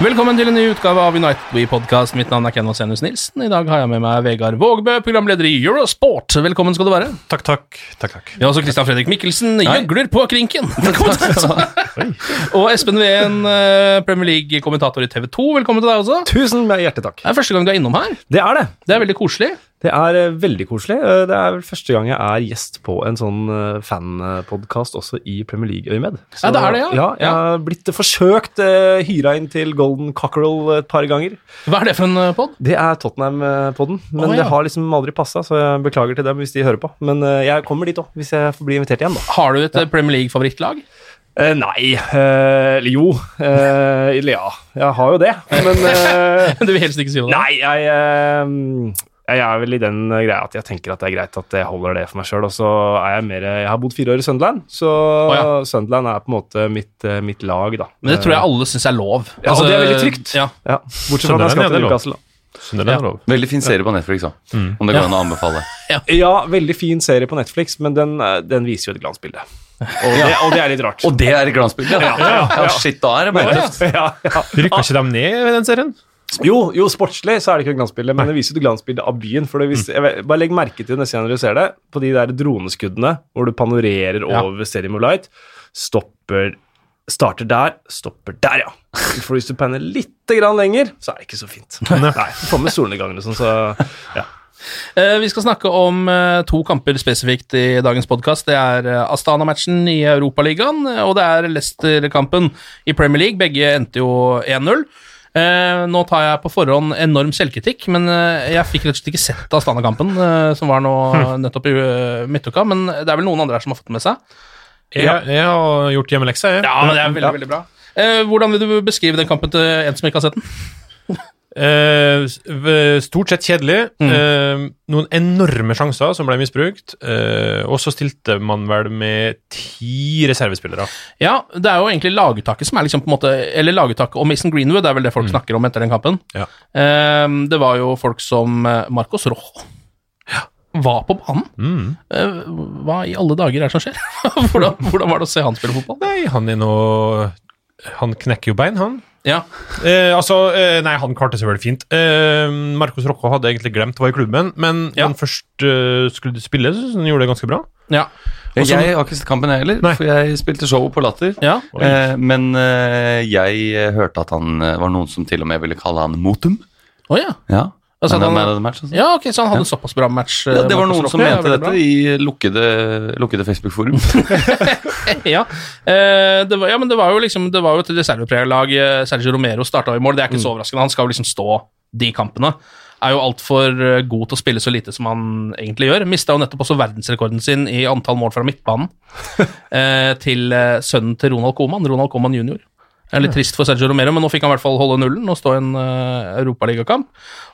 Velkommen til en ny utgave av United We Podcast. Mitt navn er Ken Vasenius Nilsen. I dag har jeg med meg Vegard Vågbø, programleder i Eurosport. Velkommen skal du være. Takk, takk. takk, takk. Vi har også Christian Fredrik Mikkelsen, gjøgler på krinken. Velkommen. Og Espen Ween, eh, Premier League-kommentator i TV 2. Velkommen til deg også. Tusen hjertelig takk. Det er første gang du er innom her. Det er det. Det er veldig koselig. Det er eh, veldig koselig. Eh, Det er vel første gang jeg er gjest på en sånn uh, fanpodkast også i Premier League-øyemed. Ja, det er det, ja. ja. Jeg har blitt forsøkt hyra inn til Golden Cockerel et par ganger. Hva er det for en eh, pod? Det er Tottenham-podden, men oh, ja. det har liksom aldri passa, så jeg beklager til dem hvis de hører på. Men eh, jeg kommer dit òg, hvis jeg får bli invitert igjen, da. Har du et ja. Premier League-favorittlag? Eh, nei eh, Eller jo. eh, eller ja. Jeg har jo det. Men eh, Du vil helst ikke si det. Nei, jeg, eh, jeg er vel i den eh, greia at jeg tenker at det er greit at jeg holder det for meg sjøl. Og så er jeg mer Jeg har bodd fire år i Sunderland, så ja. Sunderland er på en måte mitt, eh, mitt lag, da. Men det tror jeg alle syns er lov. Ja, og det er veldig trygt. Ja. Ja, Bortsett fra når jeg skal er til. Newcastle. da. Er. Veldig fin serie på Netflix, da. Om det går an å anbefale. Ja, veldig fin serie på Netflix, men den, eh, den viser jo et glansbilde. Og det, og det er litt rart. Og det er et glansbilde! Ja, ja, shit, da er det bare tøft. ja, ja. Rykka ikke de ned i den serien? Jo, jo, sportslig så er det ikke glansbilde, men det viser et glansbilde av byen. For det viser, jeg vet, bare legg merke til neste gang du ser det, på de der droneskuddene hvor du panorerer Ja. over Stadium of Light. Stopper Starter der, stopper der, ja. For hvis du panner litt grann lenger, så er det ikke så fint. Nei, Du får med solnedgangen og sånn, så ja. Eh, Vi skal snakke om eh, to kamper spesifikt i dagens podkast. Det er eh, Astana-matchen i Europaligaen, og det er Leicester-kampen i Premier League. Begge endte jo 1-0. Eh, nå tar jeg på forhånd enorm selvkritikk, men eh, jeg fikk rett og slett ikke sett Astana-kampen, eh, som var nå nettopp i uh, midtuka, men det er vel noen andre her som har fått det med seg? Jeg, jeg har gjort hjemmeleksa, jeg. Ja, men det er veldig, veldig bra. Eh, hvordan vil du beskrive den kampen til en som ikke har sett den? Eh, stort sett kjedelig. Mm. Eh, noen enorme sjanser som ble misbrukt. Eh, og så stilte man vel med ti reservespillere. Ja, det er jo egentlig laguttaket som er liksom på en måte Eller laguttaket og Mason Greenwood er vel det folk snakker om etter den kampen. Ja. Ehm, det var jo folk som eh, Marcos Rojo var på banen. Mm. Eh, hva i alle dager er det som skjer? hvordan, hvordan var det å se han spille fotball? Nei, han er nå Han knekker jo bein, han. Ja, Eh, altså, eh, nei, han klarte seg veldig fint. Eh, Marcos Rocco hadde egentlig glemt å være i klubben, men Ja. han først eh, skulle spille, så han gjorde det ganske bra. ja, Jeg, Også- jeg har ikke sett kampen, jeg heller, Nei. for jeg spilte show på Latter. ja. Eh, men eh, jeg eh, hørte at han var noen som til og med ville kalle han Motum. Å ja. Ja, Altså, han- man of match, altså. ja, ok, så han hadde såpass bra match. eh, Ja, det var noen som mente ja, dette i lukkede, lukkede Facebook-forum. ja. Eh, det var, ja, men det var jo liksom Det var jo et reservepreg-lag. eh, Sergio Romero starta i mål. Det er ikke så overraskende. Han skal jo liksom stå de kampene. Er jo altfor eh, god til å spille så lite som han egentlig gjør. Mista jo nettopp også verdensrekorden sin i antall mål fra midtbanen eh, til eh, sønnen til Ronald Coman, Ronald Coman jr. Det er litt trist for Sergio Romero, men nå fikk han i hvert fall holde nullen og stå i en uh, europaligakamp.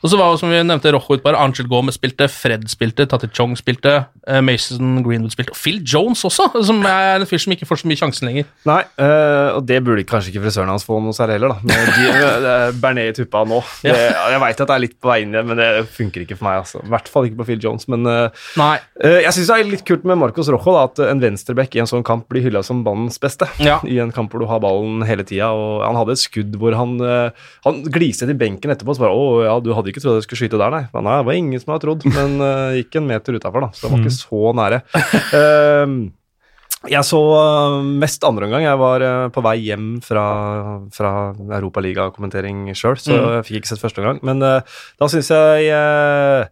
Og så var det, som vi nevnte, Rojo utpar. Angel Gomez spilte, Fred spilte, Tati Chong spilte, uh, Mason Greenwood spilte, og Phil Jones også, som er en fyr som ikke får så mye sjansen lenger. Nei, uh, og det burde kanskje ikke frisøren hans få noe særlig heller, da. Med de, Bernet i tuppa nå. Det, jeg veit at det er litt på vei inn igjen, men det funker ikke for meg. altså. I hvert fall ikke på Phil Jones. Men jeg syns det er litt kult med Marcos Rojo, da, at en venstreback i en sånn kamp blir hylla som banens beste. Ja. I en kamp hvor du har ballen hele tida. Og han hadde et skudd hvor han, han gliste til benken etterpå og så bare 'Å ja, du hadde ikke trodd jeg skulle skyte der, nei'. nei det var ingen som hadde trodd, men uh, gikk en meter utafor, da. Så det var ikke så nære. Uh, jeg så mest andre omgang. Jeg var uh, på vei hjem fra, fra Europaligakommentering sjøl, så Mm. jeg fikk ikke sett første omgang. Men da syns jeg Uh,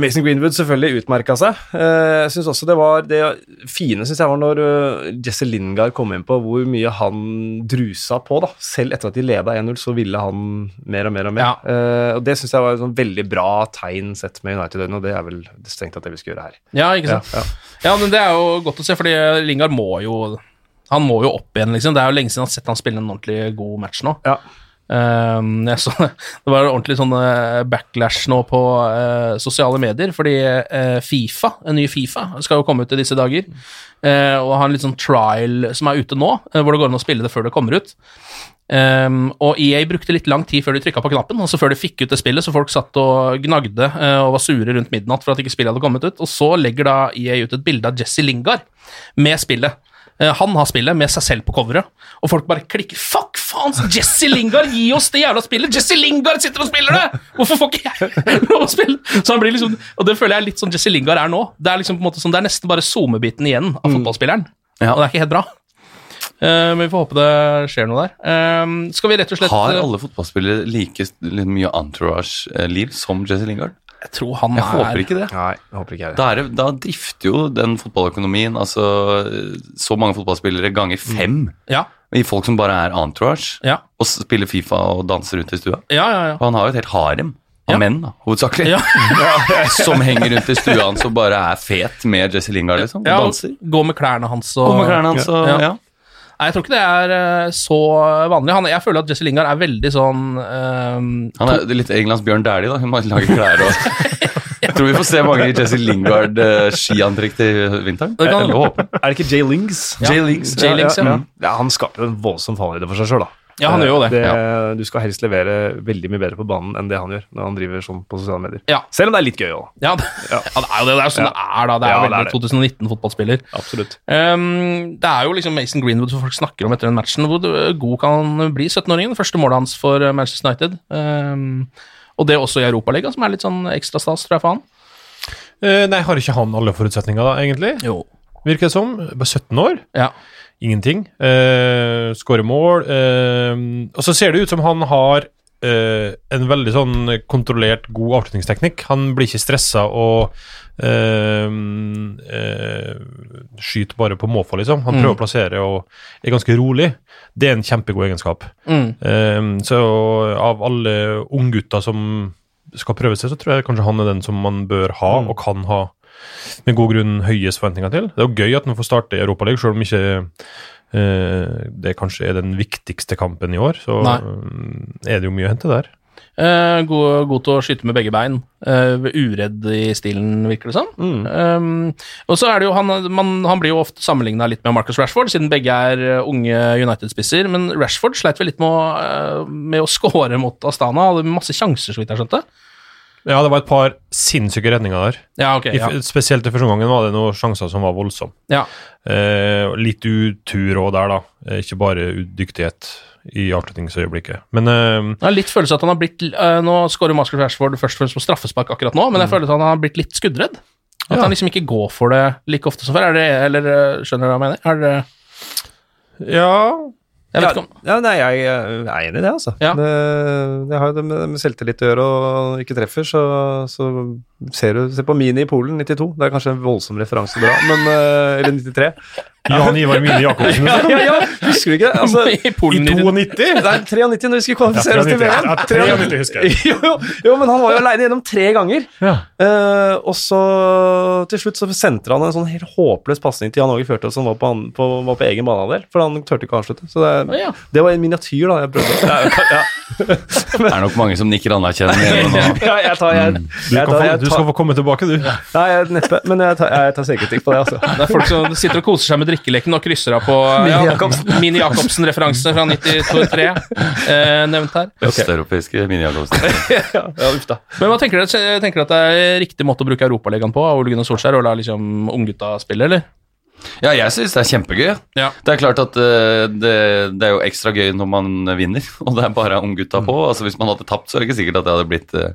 Mason Greenwood selvfølgelig utmerka seg. Uh, synes også Det var det fine synes jeg var når uh, Jesse Lingard kom inn på hvor mye han drusa på. da Selv etter at de leda 1-0, så ville han mer og mer og mer. Ja. og Det syns jeg var et sånn veldig bra tegn sett med United-øynene, og det er vel strengt tatt det vi skal gjøre her. Ja, ikke sant. Ja, Ja, men det er jo godt å se, fordi Lingard må jo Han må jo opp igjen, liksom. Det er jo lenge siden han har sett han spille en ordentlig god match nå. Ja. Um, jeg så, det var ordentlig sånn eh, backlash nå på uh, sosiale medier, fordi uh, Fifa, en ny Fifa, skal jo komme ut i disse dager, Uh, og har en litt sånn trial som er ute nå, hvor det går an å spille det før det kommer ut. Um, og EA brukte litt lang tid før de trykka på knappen, altså før de fikk ut det spillet, så folk satt og gnagde og var sure rundt midnatt for at ikke spillet hadde kommet ut, og så legger da EA ut et bilde av Jesse Lingard med spillet. Eh, Han har spillet med seg selv på coveret, og folk bare klikker. Fuck faen, Jesse Lingard, gi oss det jævla spillet! Jesse Lingard sitter og spiller det! Hvorfor får ikke jeg lov å spille? Så han blir liksom, Og det føler jeg er litt sånn Jesse Lingard er nå. Det er liksom på en måte sånn, det er nesten bare SoMe-biten igjen av fotballspilleren, Ja. og det er ikke helt bra. Uh, men vi får håpe det skjer noe der. Uh, skal vi rett og slett Har alle fotballspillere like mye entourage-liv som Jesse Lingard? Jeg tror han Jeg er håper ikke det. Nei, jeg håper ikke det. Da, er da drifter jo den fotballøkonomien altså så mange fotballspillere ganger fem Ja, i folk som bare er entourage ja, og spiller Fifa og danser rundt i stua. ja. ja, ja. Og han har jo et helt harem av Ja. menn, da, hovedsakelig, Ja. som henger rundt i stua hans og bare er fet med Jesse Lingard, liksom. Og ja danser. Går med klærne hans og Går med klærne hans og Ja. Ja. Nei, jeg tror ikke det er eh, så vanlig. Han, jeg føler at Jesse Lingard er veldig sånn um, Han er litt Englands Bjørn Dæhlie, da. Hun må lage klær og Jeg tror vi får se mange Jesse Lingard-skiantrekk til vinteren. Det kan- Er det ikke Jay Lings? Ja. Jay Lings. Jay Lings, ja. ja, ja. Han skaper jo en voldsom fallhøyde for seg sjøl, da. Ja, han gjør jo det. Du skal helst levere veldig mye bedre på banen enn det han gjør når han driver sånn på sosiale medier. Ja. Selv om det er litt gøy òg. Ja, det, ja. det er jo det. Det er sånn det er, da. Det er Ja, jo er veldig 2019-fotballspiller. Absolutt. Um, det er jo liksom Mason Greenwood som folk snakker om etter den matchen. Hvor god kan han bli, 17-åringen? Første målet hans for eh, Manchester United. Um, og det også i Europaligaen, som er litt sånn ekstra stas, tror jeg, for han. Uh, nei, har ikke han alle forutsetninger, da, egentlig? Jo. Virker det som. Bare 17 år. Ja. Ingenting. Uh, Skårer mål. eh, og så ser det ut som han har eh, en veldig sånn kontrollert, god avslutningsteknikk. Han blir ikke stressa og eh, eh, skyter bare på måfå, liksom. Han Mm. prøver å plassere og er ganske rolig. Det er en kjempegod egenskap. Mm. Eh, så av alle unggutter som skal prøve seg, så tror jeg kanskje han er den som man bør ha, og kan ha med god grunn høyest forventninger til. Det er jo gøy at han får starte i Europaligaen, selv om ikke eh, det kanskje er den viktigste kampen i år. Så Nei. eh, er det jo mye å hente der. Eh, god, god til å skyte med begge bein. Eh, uredd i stilen, virker det som. Um, og så er det jo han, man, han blir jo ofte sammenligna litt med Marcus Rashford, siden begge er eh, unge United-spisser. Men Rashford sleit vel litt med å, eh, med å score mot Astana. Hadde masse sjanser, så vidt jeg skjønte. Ja, det var et par sinnssyke redninger der. Ja, ok. I, Ja. Spesielt i første omgang var det noen sjanser som var voldsomme. ja. Eh, litt utur òg der, da. Eh, ikke bare udyktighet i avslutningsøyeblikket. Men eh, Jeg har litt følelse at han har blitt eh, Nå skårer Marcus Rashford først og fremst på straffespark akkurat nå, men jeg føler at han har blitt litt skuddredd. At han liksom ikke går for det like ofte som før. Er det, eller eh, skjønner du hva jeg mener? Er det, ja jeg vet ikke om Ja, nei, jeg er enig i det, altså. Ja. Det, det har jo det med, med selvtillit å gjøre, og ikke treffer, så, så ser du Se på Mini i Polen, 92. Det er kanskje en voldsom referanse å dra, men, eh, eller 93. Jan Ivar Mine Jacobsen. Ja, ja, ja, husker du ikke det? Altså, I Polen I 92? Nei, 93 når vi skulle kvalifisere oss til Ja, VM. ja, 93 husker jeg. Jo, jo, jo, men han var jo aleine gjennom tre ganger. Ja. Uh, og så til slutt så sentra han en sånn helt håpløs pasning til Jan Åge Fjørtoft som var på, han, på, var på egen banehalvdel, for han turte ikke å avslutte. Så det, ja. det var en miniatyr, da. Jeg prøvde. Ja, ja, Det er nok mange som nikker anerkjennende nå. ja, jeg tar, jeg, Du, jeg få, jeg du skal få komme tilbake, du. Nei, jeg, neppe, men jeg tar, jeg tar selvkritikk på det, altså. Det er folk som sitter og koser seg med drikkeleken og krysser av på ja, Mini Jacobsen. Mini Jacobsen-referanse fra 92-3 eh, nevnt her. Østeuropeiske mini-Jacobsen. Ja, ja, uff da. Men hva tenker dere? Tenker dere at det er riktig måte å bruke Europaligaen på Ole Gunnar Solskjær, og la liksom unggutta spille, eller? Ja, jeg syns det er kjempegøy. Ja. Det er klart at uh, det, det er jo ekstra gøy når man vinner, og det er bare unggutta på. Altså Hvis man hadde tapt, så er det ikke sikkert at det hadde blitt eh,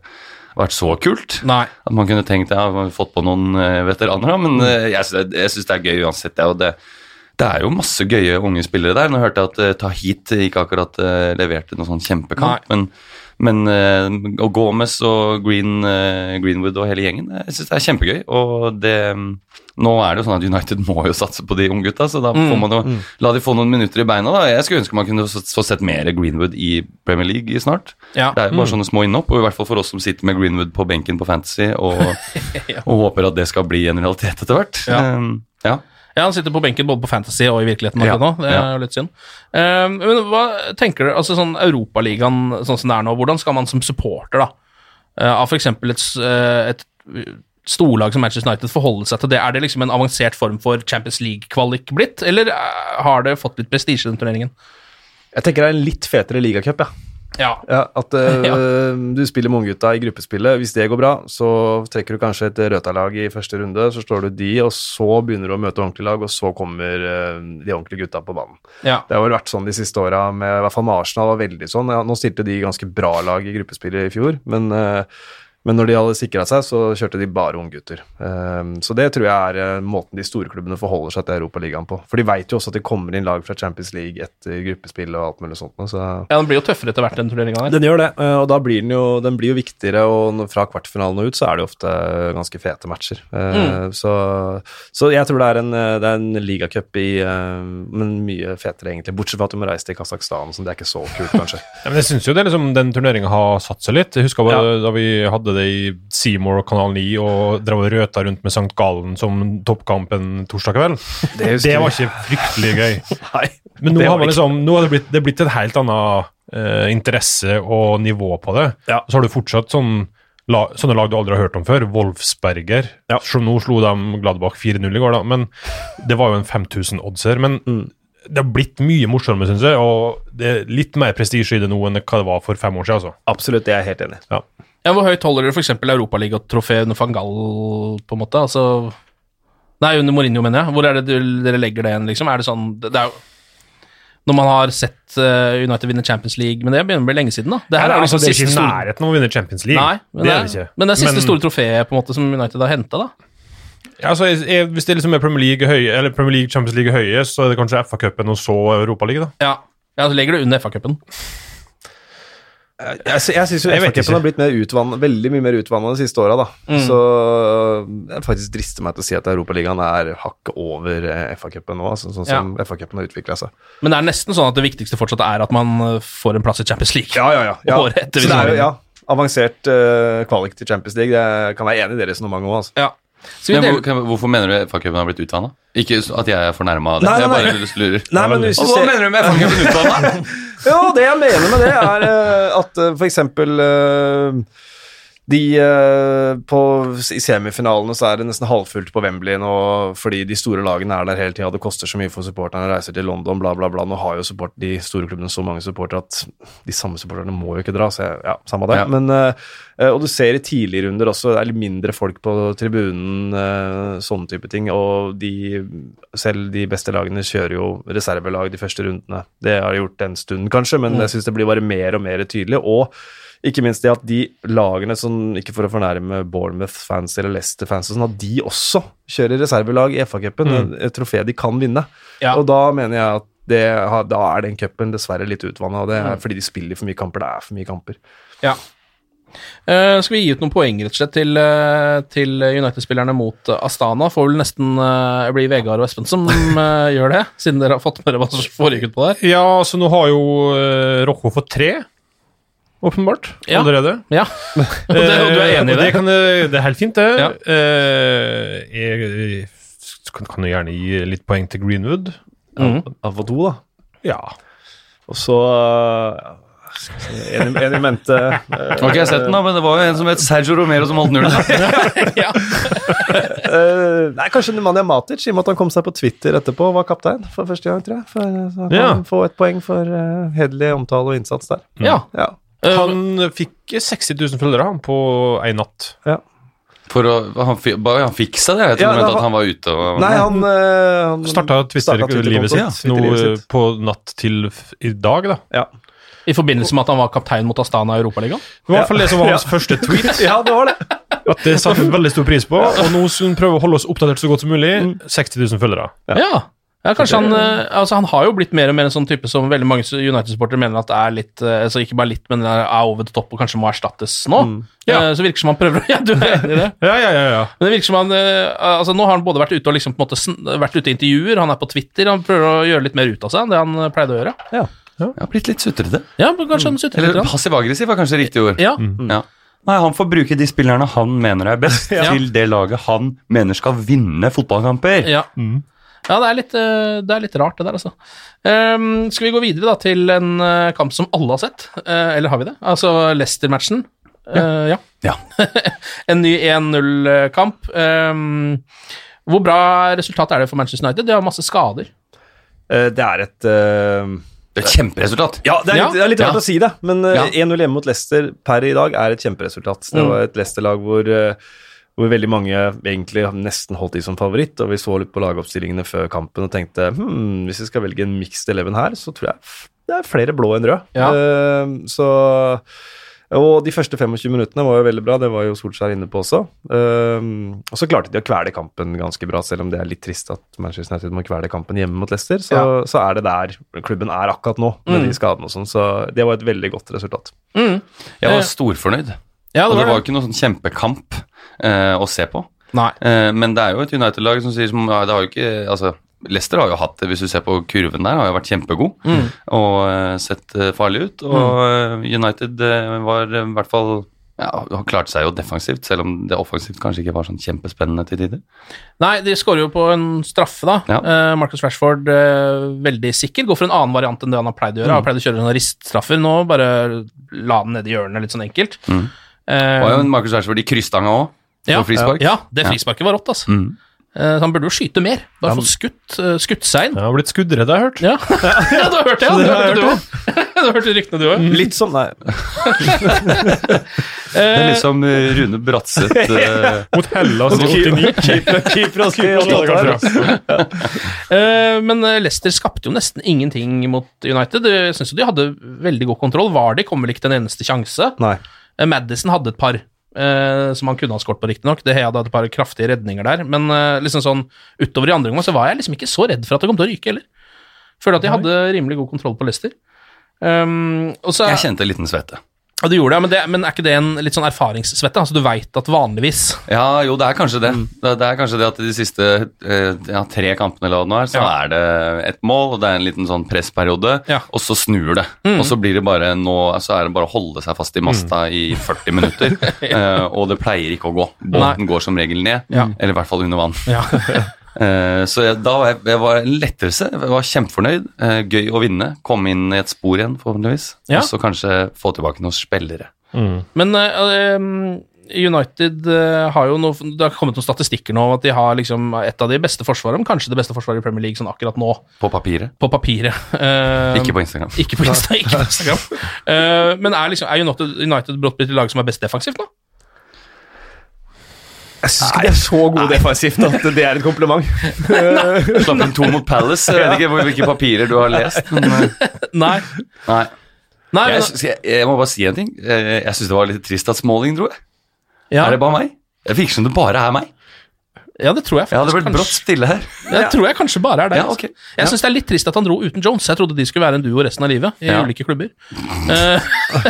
vært så kult. Nei. At man kunne tenkt ja, har fått på noen eh, veteraner, da, men eh, jeg, syns det- jeg syns det er gøy uansett. Det, og det, det er jo masse gøye unge spillere der. Nå hørte jeg at uh, Tahit ikke akkurat eh, leverte noen sånn kjempekamp, men, men og Gomez og Green, eh, Greenwood og hele gjengen, jeg syns det er kjempegøy. Og det Nå er det jo sånn at United må jo satse på de unggutta, så da får man jo la de få noen minutter i beina. da. Jeg skulle ønske man kunne få sett mer Greenwood i Premier League snart. Ja. Det er jo bare sånne små innhopp, og i hvert fall for oss som sitter med Greenwood på benken på Fantasy og, og håper at det skal bli en realitet etter hvert. Ja. Um, ja. Ja, han sitter på benken både på Fantasy og i virkeligheten Ja, nå. Det er jo litt synd. Um, men hva tenker du, altså sånn Europaligaen sånn som det er nå, hvordan skal man som supporter da, eh, av f.eks. et, eh, et storlag som Manchester United forholde seg til det? Er det liksom en avansert form for Champions League-kvalik blitt, eller eh, har det fått litt prestisje i den turneringen? Jeg tenker det er en litt fetere ligacup, ja. Ja. Ja, at uh, Ja. du spiller med unggutta i gruppespillet. Hvis det går bra, så trekker du kanskje et Røta-lag i første runde, så slår du de, og så begynner du å møte ordentlige lag, og så kommer uh, de ordentlige gutta på banen. ja. Det har vel vært sånn de siste åra, i hvert fall med Arsenal var veldig sånn. Nå stilte de ganske bra lag i gruppespillet i fjor, men, eh, men når de hadde sikra seg, så kjørte de bare unggutter. Um, så det tror jeg er eh, måten de store klubbene forholder seg til Europaligaen på. For de veit jo også at det kommer inn lag fra Champions League etter gruppespill og alt mulig sånt. Så ja, den blir jo tøffere etter hvert, den turneringa der. den gjør det, eh, og da blir den jo, den blir jo viktigere, og fra kvartfinalen og ut så er det jo ofte ganske fete matcher. Eh, Så, så jeg tror det er en, det er en ligacup i Men mye fetere, egentlig. Bortsett fra at du må reise til Kasakhstan, så det er ikke så kult, kanskje. Ja, men jeg syns jo det er liksom, den turneringa har satt seg litt. Jeg husker bare, da vi hadde det i Seymour og Kanal 9 og drev og røta rundt med St. Gallen som toppkampen torsdag kveld. Det Det var ikke fryktelig gøy. Nei. Men nå har man liksom, nå har det blitt, det blitt et helt annet eh, interesse og nivå på det. Ja. Så har du fortsatt sånn, la, sånne lag du aldri har hørt om før. Wolfsberger. Ja. Så nå slo de Gladbach 4-0 i går, da. Men det var jo en 5000-oddser. Men Mm. det har blitt mye morsommere, syns jeg. Og det er litt mer prestisje i det nå enn hva det var for fem år siden. Altså. Absolutt, det er jeg helt enig. Ja. Ja, Hvor høyt holder dere f.eks. europaligatrofeet under van Gaal, på en måte? Altså Nei, under Mourinho, mener jeg. Hvor er det dere legger det igjen, liksom? Er det sånn Det det er jo Når man har sett eh, United vinne Champions League Men det begynner å bli lenge siden, da. Det her ja, er altså, liksom det er ikke i nærheten av å vinne Champions League. Nei, men det er det ikke. Men det er siste Men- store trofeet på en måte som United har henta, da. Ja, altså, jeg, hvis det liksom er Premier League, høye, eller Premier League Champions League høye, så er det kanskje FA-cupen og så Europaligaen, da. Ja, ja så legger du under FA-cupen. Jeg, jeg, jeg syns jo FA-cupen har blitt mer utvannet, veldig mye mer utvanna de siste åra, da. Mm. Så jeg faktisk drister meg til å si at Europaligaen er hakket over eh, FA-cupen nå, altså, sånn som FA-cupen har utvikla seg. Men det er nesten sånn at det viktigste fortsatt er at man eh, får en plass i Champions League. Ja, ja, ja. ja. Året etter Så det er jo, ja, avansert uh, kvalik til Champions League. Det kan være enig i det resonnementet òg, altså. Ja. Så Men hvor, kan- hvorfor mener du FA-cupen har blitt utvanna? Ikke at jeg er fornærma av det. Nei, nei, jeg bare nei. lurer. Nei, men hvis du Og hva mener du med FA-cupen utvanna? Jo, det jeg mener med det, er eh, at f.eks. eh, de eh, på, I semifinalene så er det nesten halvfullt på Wembley nå fordi de store lagene er der hele tida. Det koster så mye for supporterne å reise til London, bla, bla, bla. Nå har jo support, de store klubbene så mange supportere at de samme supporterne må jo ikke dra. Så ja, samme det. Ja. Men, eh, eh, og du ser i tidlige runder også, det er litt mindre folk på tribunen, sånne type ting. Og de, selv de beste lagene kjører jo reservelag de første rundene. Det har de gjort en stund, kanskje, men jeg syns det blir bare mer og mer tydelig. Og ikke minst det at de lagene som, ikke for å fornærme Bournemouth-fans eller Leicester-fans, sånn, at de også kjører reservelag i FA-cupen, et trofé de kan vinne. Ja. Og da mener jeg at det, da er den cupen dessverre litt utvanna, og det er fordi de spiller for mye kamper. Det er for mye kamper. ja. Uh, skal vi gi ut noen poeng rett og slett til, uh, til United-spillerne mot Astana? Får vel nesten uh, bli Vegard og Espen som gjør det, siden dere har fått med dere hva som foregikk utpå der. Ja, så nå har jo uh, Rocco fått tre, åpenbart, Ja. allerede. Ja, og, det, og du er enig i Eh, det? Det, kan, det er helt fint, det. Ja. Eh, jeg kan, jo gjerne gi litt poeng til Greenwood. Mm. Av og to, da. Ja. Og så ja, skal vi se, En, en i mente Nå har ikke jeg sett den, da, men det var jo en som het Sergio Romero som holdt nullen. ja. eh, Nei, kanskje Nemanja Matic, i og med at han kom seg på Twitter etterpå, var kaptein for første gang, tror jeg. For, så han Ja. kan få et poeng for uh, hederlig omtale og innsats der. ja. Ja. Eh, Han fikk 60 000 følgere han, på én natt. For å, han, bare han fiksa det. Jeg Ja, han, at han var ute og Nei, han, eh, han Starta Twitter-livet sitt nå eh, sitt. på natt til i dag, da. Ja. I forbindelse med at han var kaptein mot Astana i Europaligaen? Det var i hvert fall det som var hans Ja. første tweet. ja, det var det. At det satte vi veldig stor pris på. Og nå skal vi prøve å holde oss oppdatert så godt som mulig. 60 000 følgere. Ja. Ja. kanskje han eh, Altså, han har jo blitt mer og mer en sånn type som veldig mange United-supportere mener at er litt eh, Altså ikke bare litt, men er over the top og kanskje må erstattes nå. Ja. Eh, Så virker som han prøver å Ja, du er enig i det? Ja, ja, ja. ja. Men det virker som han Altså Nå har han både vært ute og liksom på en måte vært ute i intervjuer, han er på Twitter, han prøver å gjøre litt mer ut av seg enn det han pleide å gjøre. Ja, har blitt litt sutrete. Ja, men kanskje han sutrer Eller passiv-aggressiv var kanskje riktig ord. Ja. Ja. Nei, han får bruke de spillerne han mener er best, Ja. til det laget han mener skal vinne fotballkamper. Ja. Ja, det er, litt, eh, det er litt rart, det der, altså. Um, skal vi gå videre da til en eh, kamp som alle har sett? Uh, eller har vi det? Altså Leicester-matchen. Uh, ja. Ja. en ny 1-0-kamp. Um, hvor bra resultat er det for Manchester United? De har masse skader. Uh, det er et Det er et kjemperesultat. Ja, det er litt, det er litt rart Ja. å si det, men eh, 1-0 hjemme mot Leicester per i dag er et kjemperesultat. Det Mm. var et Leicester-lag hvor, hvor veldig mange egentlig nesten holdt de som favoritt, og vi så litt på lagoppstillingene før kampen og tenkte hm, hvis vi skal velge en mixed eleven her, så tror jeg det er flere blå enn rød. Ja. Uh, så og de første 25 minuttene var jo veldig bra, det var jo Solskjær inne på også. Um, og så klarte de å kvele kampen ganske bra, selv om det er litt trist at Manchester United må kvele kampen hjemme mot Leicester. Så, Ja. så er det der klubben er akkurat nå, med Mm. de skadene og sånn. Så det var et veldig godt resultat. Mm. Jeg var Eh, storfornøyd. Ja, og det det var jo ikke noe sånn kjempekamp eh, å se på. Eh, men det er jo et United-lag som sier som ja, det har jo ikke Altså, Leicester har jo hatt det, hvis du ser på kurven der, har jo vært kjempegod Mm. og uh, sett eh, farlig ut. Og eh, United uh, var i hvert fall ja, har klart seg jo defensivt, selv om det offensivt kanskje ikke var sånn kjempespennende til tider. Nei, de skårer jo på en straffe, da. Ja. Uh, Marcus Rashford uh, veldig sikker. Går for en annen variant enn det han har pleid å gjøre. Han har pleid å kjøre noen riststraffer. Nå bare la den ned i hjørnet litt sånn enkelt. Mm. Eh, var jo en Marcus Rashford i krysstanga òg, ja, frispark. ja, det frisparket var rått, altså. Mm. Eh, så han burde jo skyte mer. Da har skutt, fått skutt seg inn. Jeg har blitt skuddredd, har jeg hørt. Ja, ja du har hørt det, ja. Du har hørt du òg. Du har hørt ryktene, du òg. Litt sånn, nei. Det er liksom som Rune Bratseth uh... Mot Hellas i 89. Keeper og skudd. Eh, men eh, Leicester skapte jo nesten ingenting mot United. Jeg syns jo de hadde veldig god kontroll. Vardy kom vel ikke til en eneste sjanse. Nei. Eh, Madison hadde et par eh, som han kunne ha skåret på, riktignok. Det hadde et par kraftige redninger der. Men eh, liksom sånn utover i andre omgang så var jeg liksom ikke så redd for at det kom til å ryke heller. Føler at de hadde rimelig god kontroll på Leicester. Um, og så, Jeg kjente en liten svette. Ja, du gjorde det, men, det, men er ikke det en litt sånn erfaringssvette? Altså, du veit at vanligvis Ja, jo, det er kanskje det. Mm. Det, det er kanskje det at i de siste eh, ja, tre kampene eller hva det nå er, så Ja. er det et mål, og det er en liten sånn pressperiode, Ja. og så snur det. Mm. Og så blir det bare nå, så er det bare å holde seg fast i masta i 40 minutter, eh, og det pleier ikke å gå. Båten går som regel ned, eller i hvert fall under vann. Eh, så jeg, da var jeg, jeg var en lettelse, jeg var kjempefornøyd. Eh, gøy å vinne, komme inn i et spor igjen, forhåpentligvis. Ja. Og så kanskje få tilbake noen spillere. Men eh, um, United har jo noe, Det har kommet noen statistikker nå om at de har liksom et av de beste forsvarene, kanskje det beste forsvaret i Premier League sånn akkurat nå, På papiret, på papiret. Uh, ikke på Instagram. Ikke på Insta, ikke på Instagram. Men er, liksom, er United, United brått blitt et lag som er best defensivt nå? Jeg syns ikke de er så gode defensivt at det er et kompliment. Slapp inn to mot Palace. Jeg vet ikke hvilke papirer du har lest. Men, eh, Nei. nei. Nei Jeg, men, synes- jeg, jeg må bare si en ting. Eh, Jeg syns det var litt trist at Smalling dro. ja, Er det bare meg? Det virker som det bare er meg. ja, det tror jeg faktisk. hadde det blitt brått stille her. Det tror jeg kanskje bare er deg. Ja, okay. Jeg syns det er litt trist at han dro uten Jones. Jeg trodde de skulle være en duo resten av livet i Ja. ulike klubber. Eh,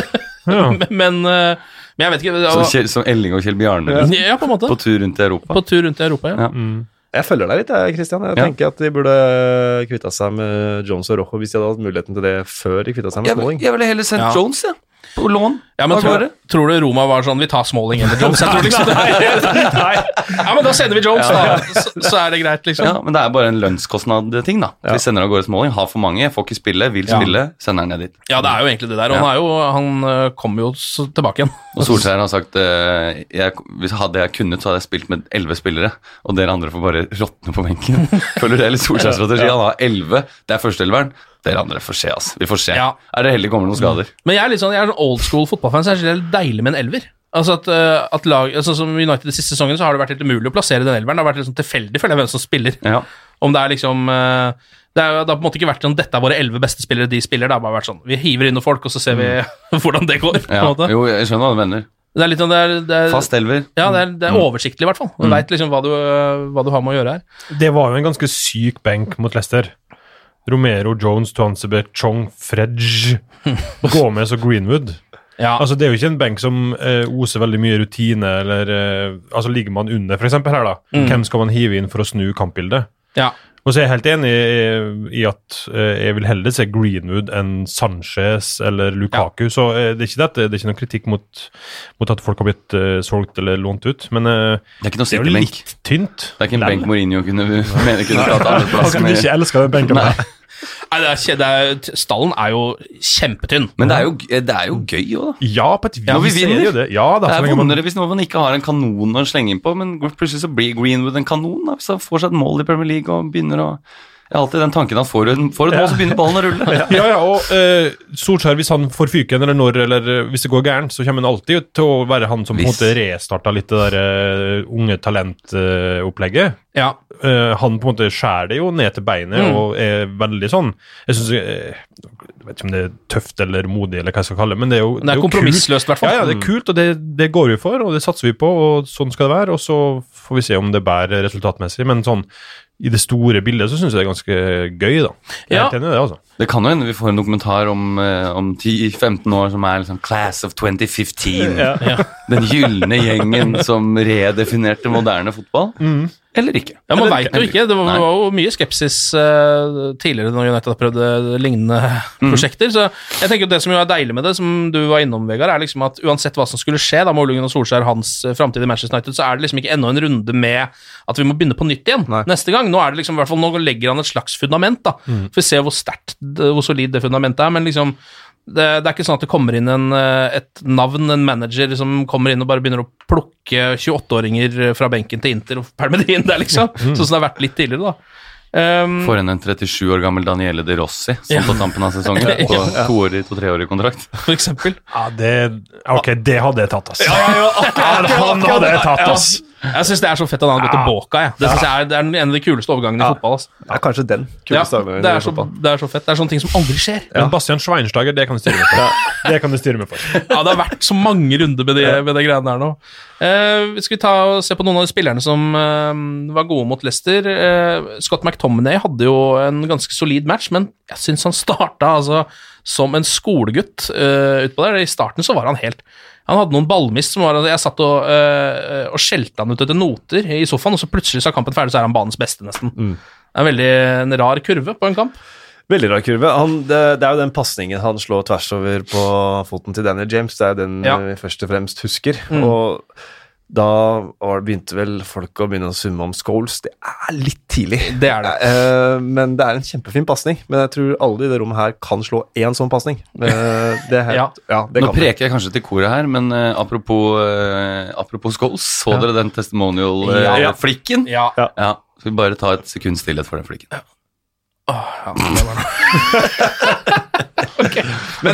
Ja. men, eh, men jeg vet ikke Som, Kjell, som Elling og Kjell Bjarne. liksom. Ja, på en måte. På tur rundt i Europa. På tur rundt i Europa, ja. Ja. Jeg følger deg litt, jeg, Christian. Jeg Ja. tenker at de burde kvitta seg med Jones og Rojo hvis de hadde hatt muligheten til det før de kvitta seg med Jeg, Smalling. jeg ville heller sendt Ja. Jones, jeg. På lån. Ja, men tror, tror du Roma var sånn Vi tar Smalling eller Jones? Jeg tror liksom det. Ja, men da sender vi Jones, da. Så, så er det greit, liksom. Ja, men det er bare en lønnskostnad-ting, da. Vi sender av gårde Smalling, har for mange, får ikke spille, vil Ja. spille, sender han ned dit. Ja, det er jo egentlig det der. Og han, er jo, han øh, kommer jo tilbake igjen. Og Solskjær har sagt eh, jeg, hvis Hadde jeg kunnet, så hadde jeg spilt med elleve spillere, og dere andre får bare råtne på benken. Føler du det litt Solskjærs strategi? Han har elleve, det er førsteelveren. Dere andre får se, altså. Vi får se. Ja. Er det heldig kommer noen skader? Men jeg er litt sånn, jeg er old school fotballfan, så er det er deilig med en elver. Altså at, øh, at lag, altså Som United de siste sesongene så har det vært helt umulig å plassere den elveren. Det har vært sånn tilfeldig føler jeg, hvem som spiller. Ja. Om det er liksom øh, det, har på en måte ikke vært sånn dette er våre elleve beste spillere, de spiller. Det har bare vært sånn vi hiver inn noen folk, og så ser vi hvordan det går. på ja. måte. Jo, jeg skjønner hva du mener. Det er litt sånn, det er, det er, Fast elver. Ja, det er, det er oversiktlig, i hvert fall. Du vet veit liksom hva du, hva du har med å gjøre her. Det var jo en ganske syk benk mot Leicester. Romero, Jones, Tuancebe, Chong, Fredge, Gomez og Greenwood. Ja, Altså, det er jo ikke en benk som eh, oser veldig mye rutine, eller eh, Altså, ligger man under, eksempel, her, da. Hvem skal man hive inn for å snu kampbildet? ja. Og så er jeg helt enig i, i at eh, jeg vil heller se Greenwood enn Sanchez eller Lukaku. Så eh, det er ikke dette, det er ikke noen kritikk mot, mot at folk har blitt eh, solgt eller lånt ut, men eh, Det er ikke noe det er jo litt tynt. Det er ikke en benk Mourinho kunne mene kunne tatt Han andreplass kan med. ikke elske den benken. Nei. det er, det er, stallen er jo kjempetynn. Men det er jo, det er jo gøy òg, da. Ja, på et vis Når vi er det vinner. jo det. Ja, da, Det er vondere man hvis noen ikke har en kanon å slenge inn på, men plutselig så blir Greenwood en kanon. Da, hvis han får seg et mål i Premier League og begynner å Jeg har alltid den tanken at får du den får du et mål, så begynner ballen å rulle. ja, ja, og eh, Solskjær, hvis han får fyken, eller når, eller eh, hvis det går gærent, så kommer han alltid til å være han som på en måte restarta litt det der uh, unge talentopplegget. Ja. Eh, han på en måte skjærer det jo ned til beinet Mm. og er veldig sånn Jeg synes, jeg vet ikke om det er tøft eller modig, eller hva jeg skal kalle det, men det er jo Det er jo kult. kompromissløst, i hvert fall. Ja, ja, det er kult, og det, det går vi for, og det satser vi på, og sånn skal det være. Og så får vi se om det bærer resultatmessig, men sånn i det store bildet så syns jeg det er ganske gøy, da. Jeg er Ja. helt enig i det, altså. Det kan jo hende vi får en dokumentar om, eh, om 10-15 år som er liksom Class of 2015. Den gylne gjengen som redefinerte moderne fotball. Eller ikke. Ja, Man veit jo ikke. Det var, var jo mye skepsis uh, tidligere når United har prøvd eh, lignende Mm. prosjekter. Så jeg tenker at Det som jo er deilig med det, som du var innom, Vegard, er liksom at uansett hva som skulle skje, da med Olungen og Solskjær hans uh, framtid i Manchester United, så er det liksom ikke ennå en runde med at vi må begynne på nytt igjen Nei. neste gang. Nå er det liksom, i hvert fall, nå legger han et slags fundament. da. Mm. For vi ser hvor sterkt, hvor solid det fundamentet er. men liksom det, det er ikke sånn at det kommer inn en, eh, et navn, en manager, som kommer inn og bare begynner å plukke 28-åringer fra benken til Inter og pælme det inn der, liksom. Sånn som det har vært litt tidligere, da. Um, Får inn en 37 år gammel Daniele De Rossi som Ja. på tampen av sesongen på toårig to treårig kontrakt. for eksempel. Ja, det Ok, det hadde jeg tatt, ass. Han hadde jeg tatt, ass. Jeg syns det er så fett at han har gått til Boca. Ja. Det, synes jeg er, det er en av de kuleste overgangene i fotball. Altså. Er kanskje den kuleste dagen det, i er så, fotball. det er så fett. Det er sånne ting som aldri skjer. Men Bastian Schweinsteiger, det kan du styre med for. Det kan du styre med for. Ja, Det har vært så mange runder med de, med de greiene der nå. Eh, vi skal ta og se på noen av de spillerne som uh, var gode mot Leicester. Uh, Scott McTominay hadde jo en ganske solid match, men jeg syns han starta altså, som en skolegutt uh, utpå der. I starten så var han helt Han hadde noen ballmist som var Jeg satt og, øh, og skjelte han ut etter noter i sofaen, og så plutselig så er kampen ferdig, så er han banens beste, nesten. Det er en veldig en rar kurve på en kamp. Veldig rar kurve. Han, det, det er jo den pasningen han slår tvers over på foten til Daniel James. Det er jo den Ja. vi først og fremst husker. Mm. Og da var, begynte vel folk å begynne å summe om Scholes. Det er litt tidlig. Det er det. Uh, men det er en kjempefin pasning. Men jeg tror alle i det rommet her kan slå én sånn pasning. Uh, det er ja. Nå preker jeg kanskje til koret her, men uh, apropos, uh, apropos Scholes, så Ja. dere den testimonial-flikken? Ja. Ja. ja. Skal vi bare ta et sekund stillhet for den flikken? Åh, ja, det var det. Ok,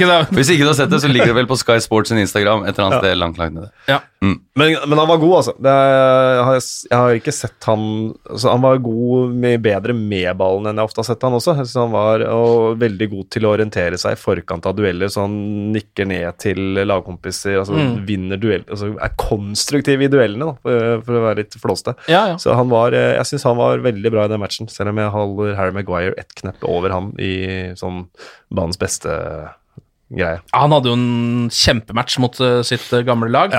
da- Hvis ikke du har sett det, så ligger det vel på Sky Sports sin Instagram et eller annet sted langt, langt nede. ja. Men, men han var god, altså. Det er, jeg, har, jeg har ikke sett han altså, Han var god med, bedre med ballen enn jeg ofte har sett han også. Så han var og veldig god til å orientere seg i forkant av dueller, så han nikker ned til lagkompiser, altså Mm. vinner duell, altså er konstruktiv i duellene, da, for, for å være litt flåste. Ja, ja. Så han var, eh, jeg syns han var veldig bra i den matchen, selv om jeg holder Harry Maguire ett knepp over han i sånn banens beste greie. Han hadde jo en kjempematch mot eh, sitt eh, gamle lag.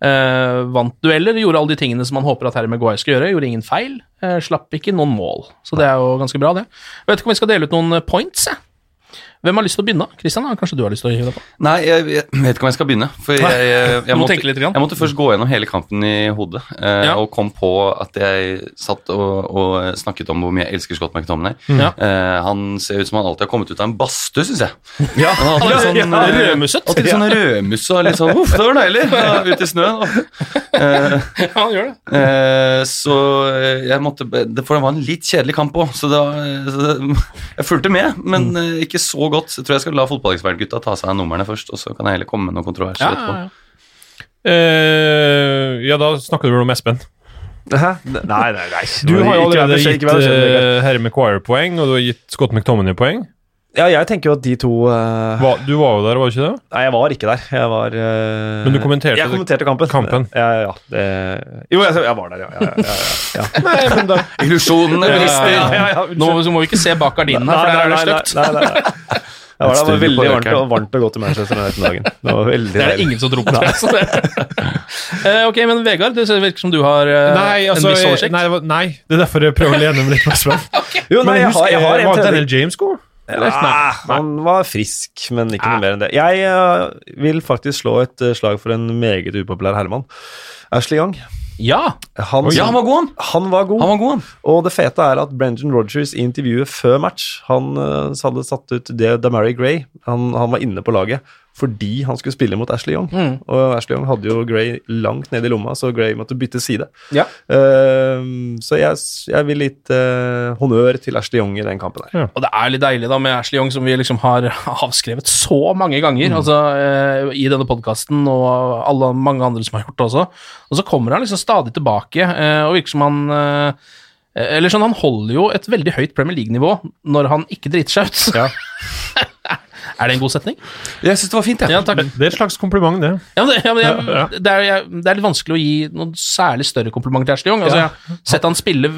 Eh, vant dueller, gjorde alle de tingene som man håper at Harry Maguire skal gjøre. Gjorde ingen feil. eh, slapp ikke noen mål. Så det er jo ganske bra, det. Jeg vet ikke om vi skal dele ut noen points, jeg. Hvem har lyst til å begynne? Kristian, kanskje du har lyst til å hive deg på? Nei, jeg, jeg vet ikke om jeg skal begynne. For jeg, jeg, jeg må måtte, jeg måtte først gå gjennom hele kampen i hodet, eh, Ja. og kom på at jeg satt og, og snakket om hvor mye jeg elsker Scott McTominay. Ja. Eh, han ser ut som han alltid har kommet ut av en badstue, syns jeg. Ja. Han har alltid sånn, Ja, eh, rødmusset. Alltid sånn rødmuss og litt sånn Uff, det var deilig! ut i snøen. Eh, Ja, han gjør det. Eh, så eh, jeg måtte For det var en litt kjedelig kamp òg, så, så jeg fulgte med, men Mm. ikke så godt. Jeg tror jeg skal la fotballekspertgutta ta seg av numrene først, og så kan jeg heller komme med noen kontroverser Ja, etterpå. ja, ja. Eh, ja, da snakker du vel om Espen. Hæ? Nei, nei, nei. Du har jo allerede gitt uh, Harry McQuire-poeng, og du har gitt Scott McTominay poeng. Ja, jeg tenker jo at de to uh... Hva, du var jo der, var du ikke det? Nei, jeg var ikke der. Jeg var uh... Men du kommenterte Jeg kommenterte kampen. kampen. Ja, ja. Det, jo, jeg, jeg var der, ja. ja, ja, ja, ja. Nei, men da Illusjonene brister. Ja, ja, ja, Nå må vi ikke se bak gardinene, for der er det stygt. Nei, nei, nei, nei. Ja, det var veldig varmt og, varmt og godt i Manchester den dagen. Det var veldig Det er det ingen som tror på. jeg. Eh, ok, men Vegard, det virker som du har uh, Nei, altså, en viss oversikt. nei, nei, det er derfor jeg prøver å lene meg litt på Espen. Jo, nei, Men jeg husk, har, jeg har eh, en var. Daniel James god? Ah, han var frisk, men ikke noe mer enn det. Jeg uh, vil faktisk slå et uh, slag for en meget upopulær herremann. Ashley Young. Ja, Han, Ja, han var god, han! han var god. Han var god. Og det fete er at Brendan Rodgers i intervjuet før match Han uh, hadde satt ut det Damari Gray. Han, han var inne på laget fordi han skulle spille mot Ashley Young. Mm. Og Ashley Young hadde jo Gray langt ned i lomma, så Gray måtte bytte side. Ja. Uh, så jeg, jeg vil litt uh, honnør til Ashley Young i den kampen her. og det er litt deilig da med Ashley Young, som vi liksom har avskrevet så mange Mm. ganger altså, uh, i denne podkasten, og alle mange andre som har gjort det også. Og så kommer han liksom stadig tilbake, eh, og virker som han eller sånn, Han holder jo et veldig høyt Premier League-nivå når han ikke driter seg ut. Ja. er det en god setning? Jeg syns det var fint, jeg. Ja, takk. Det er et slags kompliment, det. Ja, men det, ja, men jeg. Det, er, jeg, det er litt vanskelig å gi noen særlig større kompliment til Ashley Young. Altså, Jeg har sett han spille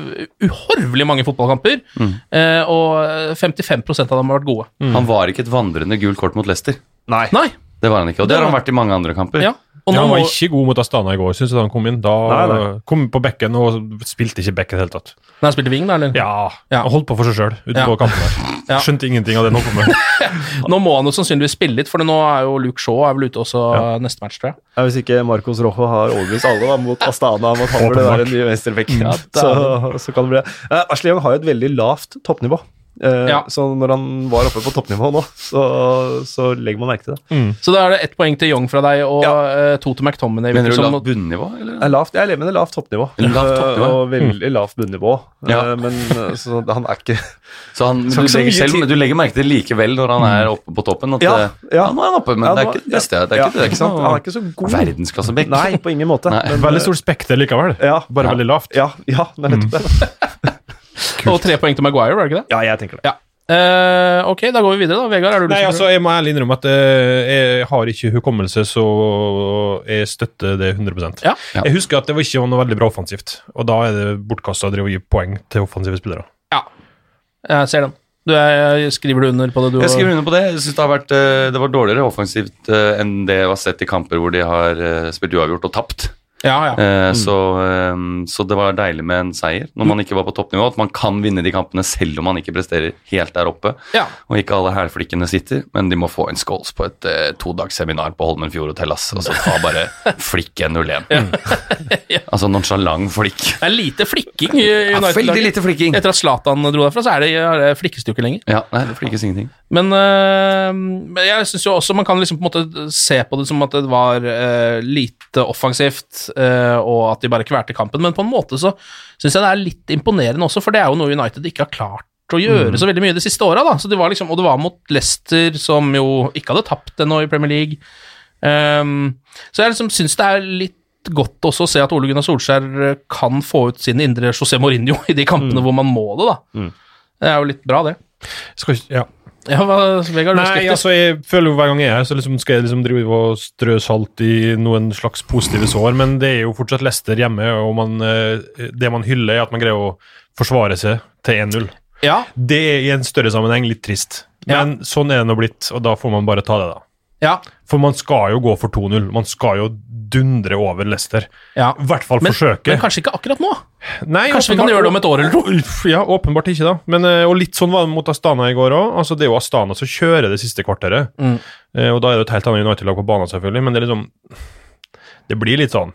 uhorvelig mange fotballkamper, Mm. eh, og 55% av dem har vært gode. Han var ikke et vandrende gult kort mot Leicester. Nei. Nei, Det var han ikke, og det har han vært i mange andre kamper. ja. Og Ja, han var må, ikke god mot Astana i går, syns jeg da han kom inn. Da Nei, nei. kom på bekken og spilte ikke bekken i det hele tatt. Nei, han spilte wing, da, eller? Ja, Ja. han holdt på for seg sjøl utenfor Ja. på kampen der. Ja. Skjønte ingenting av det han holdt på med. Nå må han jo sannsynligvis spille litt, for nå er jo Luke Shaw er vel ute også neste match, tror jeg. Ja, hvis ikke Marcos Rojo har overbevist alle da, mot Astana om at han burde være en ny venstrebekk, Ja, så, så kan det bli det. Uh, Ashley Young har jo et veldig lavt toppnivå. Eh, Ja. Så når han var oppe på toppnivå nå, så, så legger man merke til det. Så da er det ett poeng til Young fra deg, og Ja. eh, to til McTominay. Mener du lavt bunnivå, eller? Det er lavt, jeg lever med det lavt toppnivå. Lavt toppnivå, Eh, Og veldig lavt bunnivå. Ja. Eh, Men eh, så han er ikke Så han, du, Skal legger selv, du legger merke til det likevel når han er oppe på toppen. At Ja, eh, ja. nå er han oppe, men Ja, det er ikke det beste. Det er ikke, det er ikke sant? Han er ikke så god. verdensklassebekk. Nei, på ingen måte. Nei. Men, Veldig stor stort spekter likevel, Ja. bare Ja. veldig lavt. Ja, ja, det er nettopp det. Og tre poeng til Maguire, var det ikke det? Ja, jeg tenker det. Ja. Uh, ok, da går vi videre, da. Vegard, er du Nei, altså, Jeg må ærlig innrømme at uh, jeg har ikke hukommelse, så jeg støtter det 100 Ja. Ja. Jeg husker at det var ikke var noe veldig bra offensivt, og da er det bortkasta å gi poeng til offensive spillere. Ja, Jeg ser den. Du er, skriver du under på det, du? Jeg skriver under på det. Jeg synes det har vært eh, Det var dårligere offensivt enn det jeg har sett i kamper hvor de har spilt uavgjort og tapt. Ja, ja. Mm. så, eh, så det var deilig med en seier når man ikke var på toppnivå. At man kan vinne de kampene selv om man ikke presterer helt der oppe. Ja. Og ikke alle hælflikkene sitter, men de må få en skåls på et uh, todagsseminar på Holmenfjord hotell. ass. Og så ta bare flikk 1-0-1. Altså nonchalant flikk. Det er lite flikking i United. veldig lite flikking. Etter at Zlatan dro derfra, så er det, er det flikkes det jo ikke lenger. Ja, nei, det flikkes ingenting. Men, øh, men jeg syns jo også man kan liksom på en måte se på det som at det var øh, lite offensivt, og at de bare kverte kampen, men på en måte så syns jeg det er litt imponerende også, for det er jo noe United ikke har klart å gjøre så veldig mye de siste åra, var liksom, og det var mot Leicester, som jo ikke hadde tapt ennå i Premier League. Um, så jeg liksom syns det er litt godt også å se at Ole Gunnar Solskjær øh, kan få ut sin indre José Mourinho i de kampene hvor man må det, da. Det er jo litt bra, det. Skal ja. Ja, Vegard, Nei, altså, jeg føler jo hver gang jeg er her, så liksom skal jeg liksom drive og strø salt i noen slags positive sår, men det er jo fortsatt Lester hjemme, og man, eh, det man hyller, er at man greier å forsvare seg til 1-0. Ja, Det er i en større sammenheng litt trist, men sånn er det nå blitt, og da får man bare ta det, da. Ja, For man skal jo gå for 2-0. Man skal jo dundre over Leicester. ja. I hvert fall Men, forsøke. men kanskje ikke akkurat nå. Nei, Kanskje vi kan gjøre det om et år eller to. Ja, åpenbart ikke, da. Men, eh, og litt sånn var det mot Astana i går òg. Altså, det er jo Astana som kjører det siste kvarteret. Mm. Eh, og da er det jo et helt annet United-lag på banen, selvfølgelig, men det er liksom Det blir litt sånn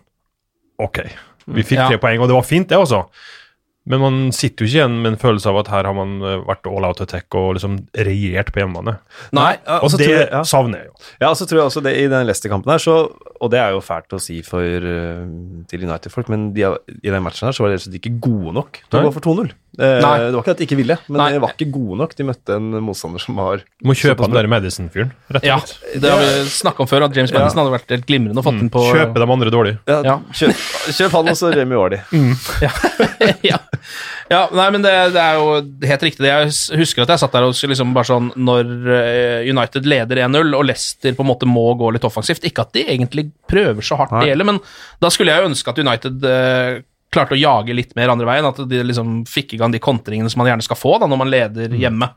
Ok, vi fikk Ja. tre poeng, og det var fint, det også. Men man sitter jo ikke igjen med en følelse av at her har man eh, vært all out attack og liksom regjert på hjemmebane. Nei. Og det jeg- ja. savner jeg jo. Ja, så tror jeg også det i den Leicester-kampen her, så, og det er jo fælt å si for, eh, til United-folk, men de, i den matchen her så var de slett ikke gode nok til å gå for 2-0. Eh, det var ikke at de ikke ville, men Nei. de var ikke gode nok. De møtte en motstander som har Må kjøpe han der Madison-fyren, rett og Ja, det har vi snakka om før, at James Madison hadde vært helt glimrende å fått den på Kjøpe de andre dårlig. Ja, Ja. Kjøp, kjøp han og så Wardy. Mm. ja. ja, nei, men det, det er jo helt riktig. Jeg husker at jeg satt der og liksom bare sånn Når eh, United leder 1-0 og Leicester på en måte må gå litt offensivt Ikke at de egentlig prøver så hardt, det gjelder, men da skulle jeg jo ønske at United eh, klarte å jage litt mer andre veien. At de liksom fikk i gang de kontringene som man gjerne skal få da når man leder hjemme.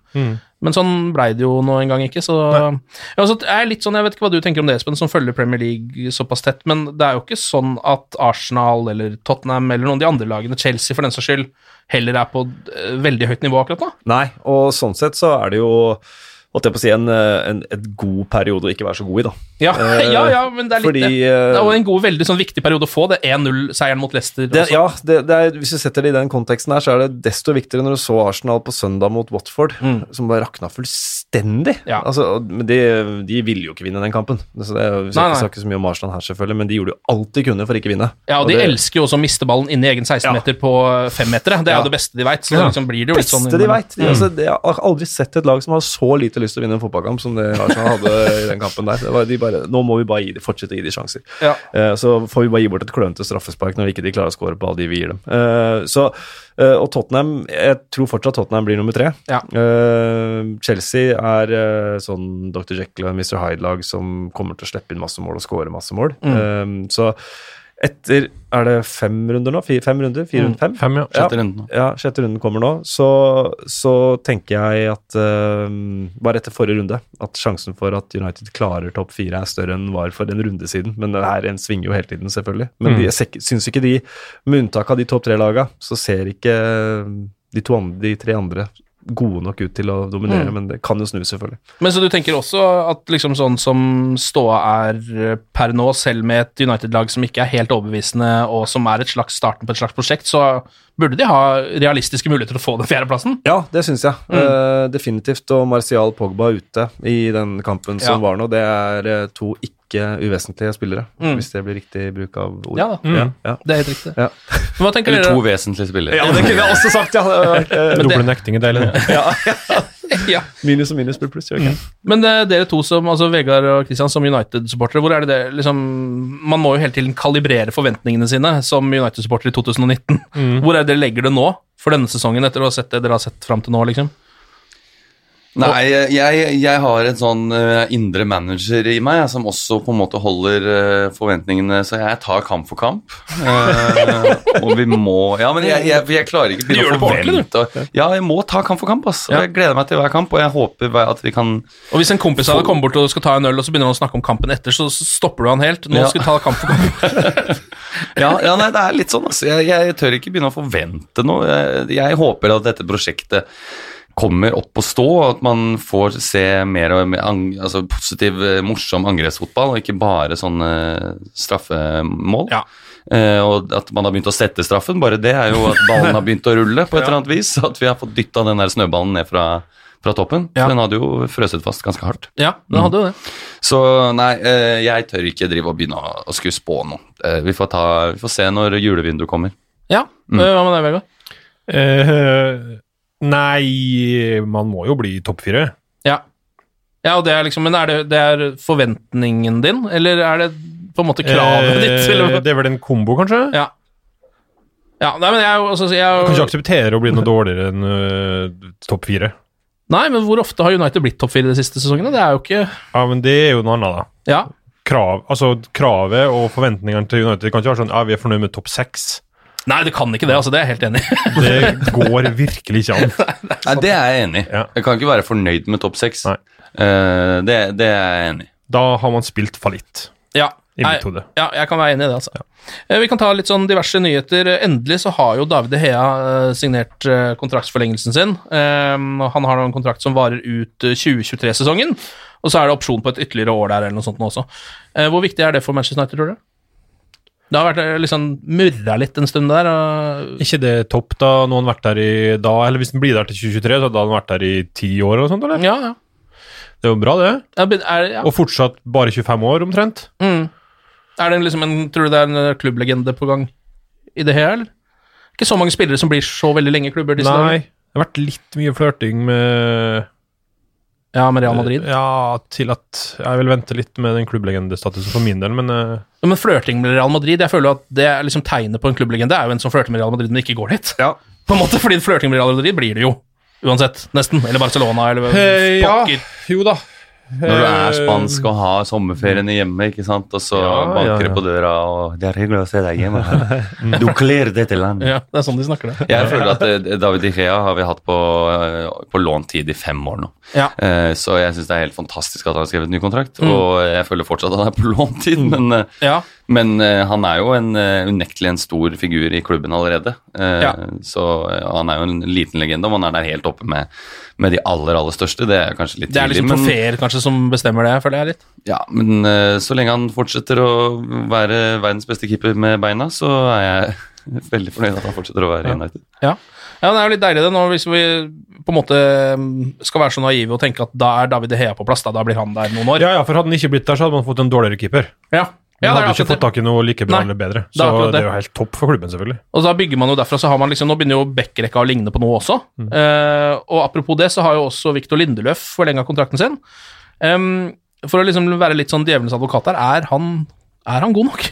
Men sånn blei det jo nå en gang ikke. Så ja, så er litt sånn, jeg vet ikke hva du tenker om det, Espen, som følger Premier League såpass tett, men det er jo ikke sånn at Arsenal eller Tottenham eller noen av de andre lagene, Chelsea for den saks skyld, heller er på eh, veldig høyt nivå akkurat nå. Nei, og sånn sett så er det jo holdt jeg på å si, en, eh, en et god periode å ikke være så god i, da. Ja, Eh, ja, ja, men det er litt fordi, det. eh, Det er jo en god, veldig sånn viktig periode å få det 1-0-seieren mot Leicester. Det, ja, det, det er, hvis du setter det i den konteksten her, så er det desto viktigere når du så Arsenal på søndag mot Watford, som bare rakna fullstendig. Mm. Ja. Altså, men de, de ville jo ikke vinne den kampen. Så det, vi skal ikke snakke så mye om Arsenal her, selvfølgelig, men de gjorde jo alt de kunne for ikke vinne. Ja, og de det, elsker jo også å miste ballen inn i egen 16-meter på femmetere. Det er jo det beste de veit. Så liksom blir det jo litt sånn beste de veit. veit. Altså, det- jeg har aldri sett et lag som har så lite lyst til å vinne en fotballkamp som det Arsenal hadde i den kampen der. Det var, de bare, nå må vi bare gi fortsette å gi de sjanser. Ja. Uh, så får vi bare gi bort et klønete straffespark når ikke de klarer å score på alle de vi gir dem. Uh, så, uh, og Tottenham Jeg tror fortsatt Tottenham blir nummer tre. Ja. Chelsea er sånn Dr. Jekyll og Mr. Hyde-lag som kommer til å slippe inn masse mål og score masse mål. Mm. Så etter Er det fem runder nå? Fire, fem runder? Fire Mm. runder? Fem? Fem, ja. Sjette runden nå. Ja, sjette runden kommer nå. Så, så tenker jeg at uh, Bare etter forrige runde at sjansen for at United klarer topp fire, er større enn var for en runde siden. Men det her en svinger jo hele tiden, selvfølgelig. Men Mm. de, jeg syns ikke de, med unntak av de topp tre-laga, så ser ikke de, to andre, de tre andre gode nok ut til å dominere. Mm. Men det kan jo snu, selvfølgelig. Men så du tenker også at liksom sånn som ståa er eh, per nå, selv med et United-lag som ikke er helt overbevisende, og som er et slags starten på et slags prosjekt, så burde de ha realistiske muligheter til å få den fjerdeplassen. Ja, det syns jeg. Mm. Uh, definitivt. Og Martial Pogba ute i den kampen som Ja. var nå, det er eh, to ikke uvesentlige spillere. Mm. Hvis det blir riktig bruk av ord. Ja da. Ja, ja. Det er helt riktig. Ja. Men hva tenker Eller to vesentlige spillere. ja, det kunne jeg også sagt, ja. Doble nekting er deilig. det. ja. Ja. Minus og minus blir pluss, Okay. Mm. Men eh, dere to, som, altså Vegard og Kristian, som United-supportere, hvor er det det liksom Man må jo hele tiden kalibrere forventningene sine som United-supporter i 2019. Hvor er det dere legger det nå, for denne sesongen, etter å ha sett det dere har sett fram til nå, liksom? Nei, jeg, jeg har en sånn eh, indre manager i meg som også på en måte holder eh, forventningene Så jeg tar kamp for kamp. Eh, og vi må Ja, men jeg, jeg, jeg klarer ikke å begynne å forvente Ja, jeg må ta kamp for kamp, ass. Og jeg gleder meg til hver kamp, og jeg håper at vi kan Og hvis en kompis av deg kommer bort og skal ta en øl, og så begynner han å snakke om kampen etter, så stopper du han helt. Nå skal vi ta kamp for kamp. Ja, ja nei, det er litt sånn, altså. Jeg, jeg tør ikke begynne å forvente noe. Jeg, jeg håper at dette prosjektet kommer opp å stå, og at man får se mer og mer altså positiv, eh, morsom angrepsfotball, og ikke bare sånne straffemål. Ja. Eh, og at man har begynt å sette straffen, bare det er jo at ballen har begynt å rulle på et eller annet vis. At vi har fått dytta den der snøballen ned fra, fra toppen. Ja. Den hadde jo frøset fast ganske hardt. Ja, den hadde jo det. Så nei, eh, jeg tør ikke drive og begynne å, å skulle spå noe. Eh, vi, får ta, vi får se når julevinduet kommer. Ja, Mm. Hva med deg, Vegard? Eh, nei, man må jo bli topp fire. Ja. ja, og det er liksom Men er det, det er forventningen din, eller er det på en måte kravet ditt? Eh, Eller? det er vel en kombo, kanskje? Ja. Ja, nei, men jeg, altså, jeg, Du kan ikke akseptere å bli noe dårligere enn uh, topp fire. Nei, men hvor ofte har United blitt topp fire de siste sesongene? Det er jo ikke Ja, men det er jo noe annet, da. Ja. Krav, altså, kravet og forventningene til United kan ikke være sånn ja, vi er fornøyd med topp seks. Nei, det kan ikke det, altså. Det er jeg helt enig i. Det går virkelig ikke an. Nei, Det er jeg enig i. Ja. Jeg kan ikke være fornøyd med topp seks. Nei. Eh, det, det er jeg enig i. Da har man spilt fallitt, Ja, i mitt hode. ja, jeg kan være enig i det, altså. Eh, Vi kan ta litt sånn diverse nyheter. Endelig så har jo David De Hea eh, signert eh, kontraktsforlengelsen sin. Eh, Han har nå en kontrakt som varer ut eh, 2023-sesongen, og så er det opsjon på et ytterligere år der, eller noe sånt nå også. Eh, Hvor viktig er det for Manchester United, tror du? Det har vært eh, liksom murra litt en stund der. Og... ikke det topp da noen har vært der i da, eller hvis han blir der til 2023, så hadde han vært der i ti år eller noe sånt, eller? Ja, ja. Det er jo bra, det. Ja, men Er, ja. Og fortsatt bare 25 år, omtrent. Mm. er det liksom en, Tror du det er en eh, klubblegende på gang i det her, eller? Ikke så mange spillere som blir så veldig lenge i klubber disse Nei. dager. Det har vært litt mye flørting med Ja, med Real Madrid. Ja, til at jeg vil vente litt med den klubblegendestatusen for min del, men uh... Ja, Men flørting med Real Madrid, jeg føler at det er liksom tegnet på en klubblegende er jo en som flørter med Real Madrid, men ikke går dit. Ja. På en måte, fordi flørting med Real Madrid blir det jo. Uansett, nesten. Eller Barcelona, eller eh, ja. Jo da. Når du er Eh, spansk og har sommerferiene hjemme, ikke sant, og så Ja, banker ja, det ja. på døra, og 'Det er hyggelig å se deg hjemme'. Du kler dette landet. Ja, det er sånn de snakker det. Jeg føler at David Igea har vi hatt på, på låntid i fem år nå. Ja. Eh, Så jeg syns det er helt fantastisk at han har skrevet en ny kontrakt. Og jeg føler fortsatt at han er på låntid, men, eh, Ja. men eh, han er jo en, unektelig en stor figur i klubben allerede. Ja. Så han er jo en liten legende, og han er der helt oppe med, med de aller, aller største. Det er kanskje litt Det er liksom trofeer kanskje som bestemmer det, føler jeg litt. ja, men så lenge han fortsetter å være verdens beste keeper med beina, så er jeg veldig fornøyd at han fortsetter å være i United. Ja. ja, det er jo litt deilig det nå, hvis vi på en måte mm, skal være så naive og tenke at da er David De Hea på plass, da, da blir han der noen år. Ja, ja, for hadde han ikke blitt der, så hadde man fått en dårligere keeper. Ja. Men Ja, hadde ikke fått tak i noe like bra Nei, eller bedre. det er Så det det. er jo helt topp for klubben, selvfølgelig. Og da bygger man jo derfra, så har man liksom, nå begynner jo Beck-rekka å ligne på noe også. Mm. Uh, og apropos det, så har jo også Victor Lindeløf forlenga kontrakten sin. Um, for å liksom være litt sånn djevelens advokat her, er han, er han god nok?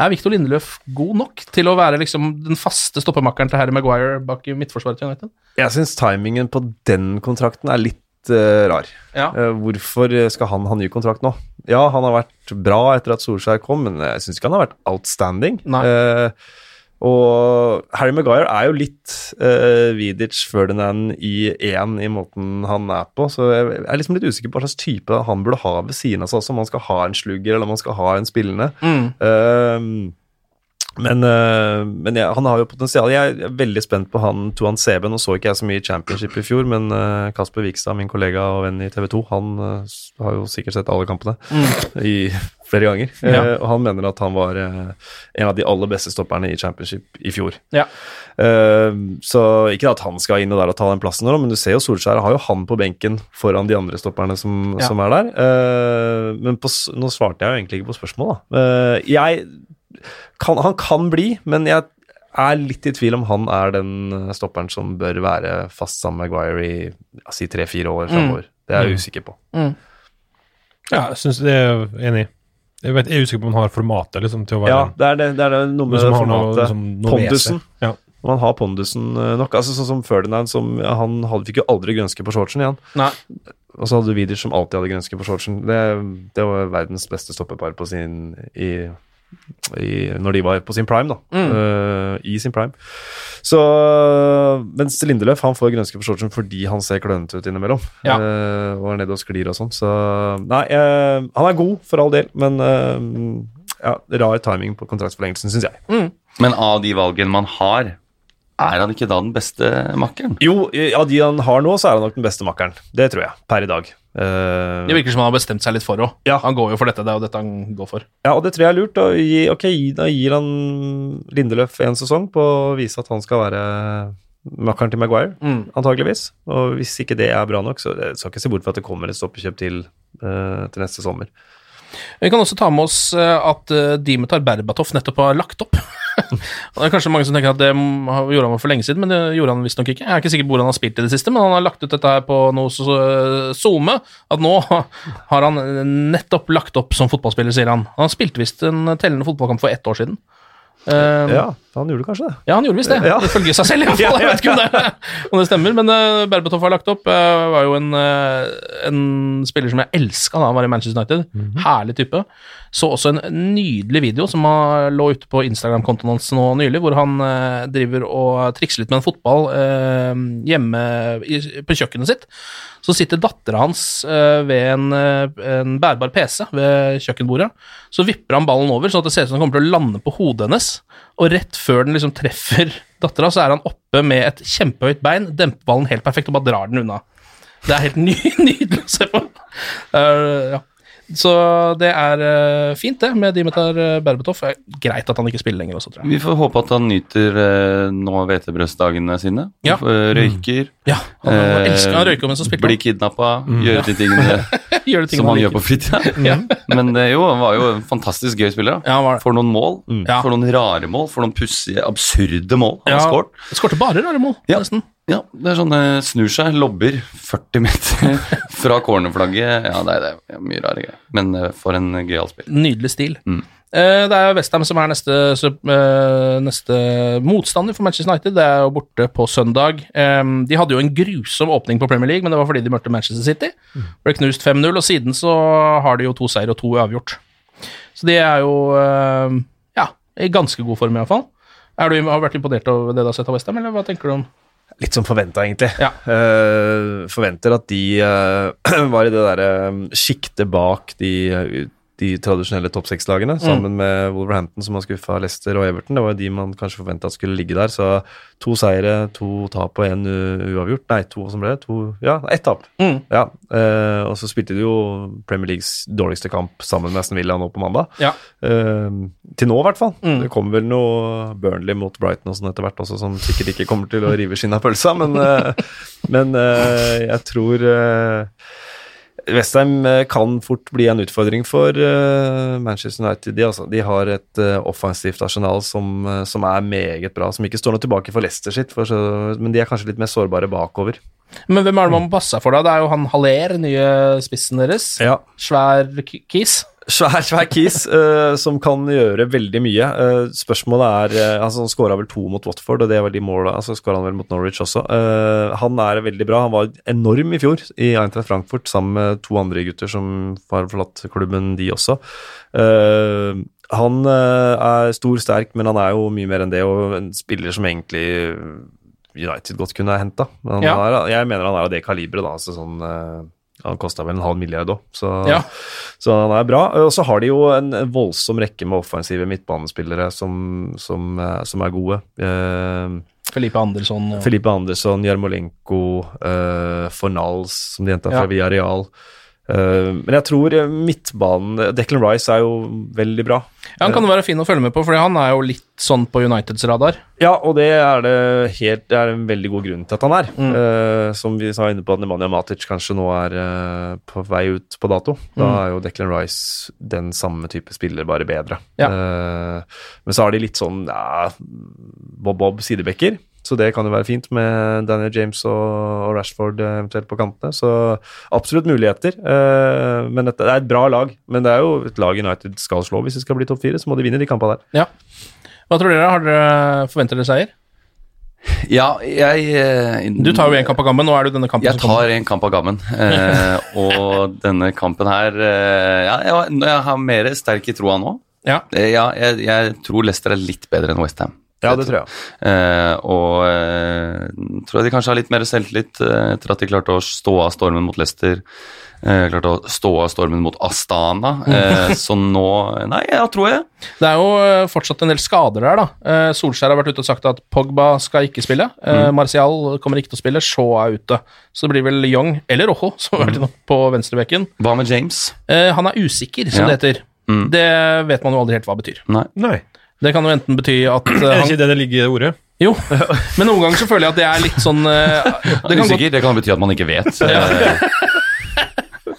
Er Victor Lindeløf god nok til å være liksom den faste stoppemakkeren til Harry Maguire bak i midtforsvaret til United? Jeg syns timingen på den kontrakten er litt uh, rar. Ja. Uh, hvorfor skal han ha ny kontrakt nå? Ja, han har vært bra etter at Solskjær kom, men jeg syns ikke han har vært outstanding. Nei. Eh, og Harry Maguire er jo litt uh, Vidic Ferdinand i én i måten han er på, så jeg er liksom litt usikker på hva slags type han burde ha ved siden av seg også, om han skal ha en slugger eller om han skal ha en spillende. Mm. Eh, men, eh, men ja, han har jo potensial. Jeg er veldig spent på han Tuan Sebe. Nå så ikke jeg så mye Championship i fjor, men eh, Kasper Vikstad, min kollega og venn i TV 2, han eh, har jo sikkert sett alle kampene i flere ganger. Ja. Eh, og han mener at han var eh, en av de aller beste stopperne i Championship i fjor. Ja. Eh, så ikke at han skal inn og der og ta den plassen, nå, men du ser jo Solskjær har jo han på benken foran de andre stopperne som, Ja. som er der. Men på, nå svarte jeg jo egentlig ikke på spørsmålet, jeg kan, han kan bli, men jeg er litt i tvil om han er den eh, stopperen som bør være fast sammen med Maguire i ja, si tre-fire år framover. Det er jeg usikker på. Ja, jeg syns det er enig. Jeg, vet, jeg er usikker på om han har formatet liksom, til å være Ja, det er det, det, er det noe med som det har noe, formatet. liksom, Pondusen. Ja. Om han har pondusen eh, nok. Altså Sånn som Ferdinand, som ja, han hadde, fikk jo aldri grønske på shortsen igjen. Nei. Og så hadde du Vidic som alltid hadde grønske på shortsen. Det, det var verdens beste stoppepar på sin i, i, Når de var på sin prime, da. Mm. Uh, I sin prime. Så Mens Lindeløf han får grønske på shortsen fordi han ser klønete ut innimellom. Ja. Uh, og er nede og sklir og sånn. Så Nei, uh, han er god for all del, men ja, rar timing på kontraktsforlengelsen, syns jeg. Men av de valgene man har, er han ikke da den beste makkeren? Jo, av de han har nå, så er han nok den beste makkeren. Det tror jeg, per i dag. Eh, Det virker som han har bestemt seg litt for òg. Ja. Han går jo for dette, det er jo dette han går for. ja, og det tror jeg er lurt. Da, gi, ok, da gir han Lindeløf en sesong på å vise at han skal være makkeren til Maguire, Mm. antageligvis. Og hvis ikke det er bra nok, så jeg skal ikke se bort fra at det kommer et stoppekjøp til, uh, til neste sommer. Vi kan også ta med oss eh, at uh, Dimitar Berbatov nettopp har lagt opp. Det er kanskje mange som tenker at det gjorde han for lenge siden, men det gjorde han visstnok ikke. Jeg er ikke sikker på hvor han har spilt i det siste, men han har lagt ut dette her på noe SoMe. At nå har han nettopp lagt opp som fotballspiller, sier han. Han spilte visst en tellende fotballkamp for ett år siden. Eh, Ja. Han gjorde kanskje det. Ja, han gjorde visst det. Ja. Ifølge seg selv, i hvert fall. Jeg vet ikke om det, om det stemmer. Men uh, Berbatov har lagt opp. Uh, var jo en, uh, en spiller som jeg elska da han var i Manchester United. Herlig type. Så også en nydelig video som lå ute på Instagram-kontoen hans nå nylig, hvor han uh, driver og trikser litt med en fotball hjemme i, på kjøkkenet sitt. Så sitter dattera hans ved en, en bærbar PC ved kjøkkenbordet. Så vipper han ballen over, sånn at det ser ut som den kommer til å lande på hodet hennes. Og rett før den liksom treffer dattera, så er han oppe med et kjempehøyt bein, demper ballen helt perfekt og bare drar den unna. Det er helt ny, nydelig å se på. Uh, ja. Så det er eh, fint, det, med Dimitar uh, Berbatov. er Greit at han ikke spiller lenger også, tror jeg. Vi får håpe at han nyter eh, nå hvetebrødsdagene sine. Ja. Eh, Røyker. Ja, han han elsker han røyker mens han spiller. Blir kidnappa, gjøre de tingene Gjør det tingene som han han gjør på fritida. Men det jo, han var jo en fantastisk gøy spiller. da. Ja, han var det. For noen mål, Mm. for noen rare mål, for noen pussige, absurde mål han har Ja, skåret. Skårte bare rare mål, Ja. nesten. Ja, det er sånn eh, snur seg, lobber 40 meter fra cornerflagget. Ja, det er, det er mye rare greier. Men eh, for en gøyal spill. Nydelig stil. Mm. Eh, det er Westham som er neste, så, eh, neste motstander for Manchester United. Det er jo borte på søndag. Eh, de hadde jo en grusom åpning på Premier League, men det var fordi de møtte Manchester City. Ble knust 5-0, og siden så har de jo to seier og to uavgjort. Så de er jo eh, ja, i ganske god form, iallfall. Har du har du vært imponert over det du har sett av Westham, eller hva tenker du om Litt som forventa, egentlig. Ja. Uh, forventer at de uh, var i det derre sjiktet bak de, eh, de tradisjonelle topp seks-lagene, sammen med Wolverhampton, som har skuffa Leicester og Everton. Det var jo de man kanskje forventa skulle ligge der. Så to seire, to tap og én uavgjort. Nei, to som ble det? To, ja, ett tap. Mm. Ja, eh, og så spilte de jo Premier Leagues dårligste kamp sammen med Aston Villa nå på mandag. Ja. Eh, til nå, i hvert fall. Mm. Det kommer vel noe Burnley mot Brighton og sånn etter hvert også, som sikkert ikke kommer til å rive skinnet av pølsa, men, eh, men eh, jeg tror uh, Westham kan fort bli en utfordring for eh, Manchester United. De, altså, de har et eh, offensivt arsenal som, eh, som er meget bra, som ikke står noe tilbake for Leicester sitt, for så, men de er kanskje litt mer sårbare bakover. Men hvem er det man må passe for, da? Det er jo han Haller, nye spissen deres. Ja. Svær kis. Svær, svær kis uh, som kan gjøre veldig mye. Uh, spørsmålet er uh, altså Han skåra vel to mot Watford, og det var de måla. Altså skåra han vel mot Norwich også. Han er veldig bra. Han var enorm i fjor i Eintracht Frankfurt sammen med to andre gutter som har forlatt klubben, de også. Han er stor, sterk, men han er jo mye mer enn det, og en spiller som egentlig United godt kunne ha henta. Ja. Jeg mener han er av det kaliberet, da. Altså sånn han kosta vel en halv milliard òg, så, Ja. så han er bra. Og så har de jo en voldsom rekke med offensive midtbanespillere som, som, eh, som er gode. Eh, Felipe Andersson. Og... Felipe Andersson, Jarmolenko, uh, Fornals, som de henta fra Ja. Villarreal. Eh, men jeg tror eh, midtbanen Declan Rice er jo veldig bra. Ja, han kan jo være fin å følge med på, fordi han er jo litt sånn på Uniteds radar. Ja, og det er det helt Det er en veldig god grunn til at han er. Eh, som vi sa inne på at Nemanja Matic kanskje nå er uh, på vei ut på dato. Da Mm. er jo Declan Rice den samme type spiller, bare bedre. Ja. Uh, men så har de litt sånn ja, Bob-Bob sidebekker. Så det kan jo være fint med Daniel James og, Rashford eh, eventuelt på kantene. Så absolutt muligheter. Eh, men dette, det er et bra lag. Men det er jo et lag United skal slå hvis de skal bli topp fire. Så må de vinne de kampene der. Ja. Hva tror dere? Har dere Forventer dere seier? Ja, jeg eh, Du tar jo én kamp av gammen, nå er det denne kampen Jeg som kommer. tar en kamp av gammen. Eh, og denne kampen her eh, ja, jeg, jeg har mer sterk i troa nå. Ja. Eh, ja, jeg, jeg tror Leicester er litt bedre enn Westham. Ja, det tror jeg. Eh, og eh, tror jeg de kanskje har litt mer selvtillit eh, etter at de klarte å stå av stormen mot Leicester. Eh, klarte å stå av stormen mot Astana. Eh, så nå Nei, ja, tror jeg. Det er jo eh, fortsatt en del skader der, da. Eh, Solskjær har vært ute og sagt at Pogba skal ikke spille. Eh, Mm. Martial kommer ikke til å spille, Shaw er ute. Så det blir vel Young, eller Rojo, som har vært inne på venstrebekken. Hva med James? Eh, han er usikker, som Ja. det heter. Mm. Det vet man jo aldri helt hva betyr. Nei. Nei. Det kan jo enten bety at Er han ikke det det ligger i ordet? Jo, men noen ganger så føler jeg at det er litt sånn uh, Det kan godt Det kan bety at man ikke vet.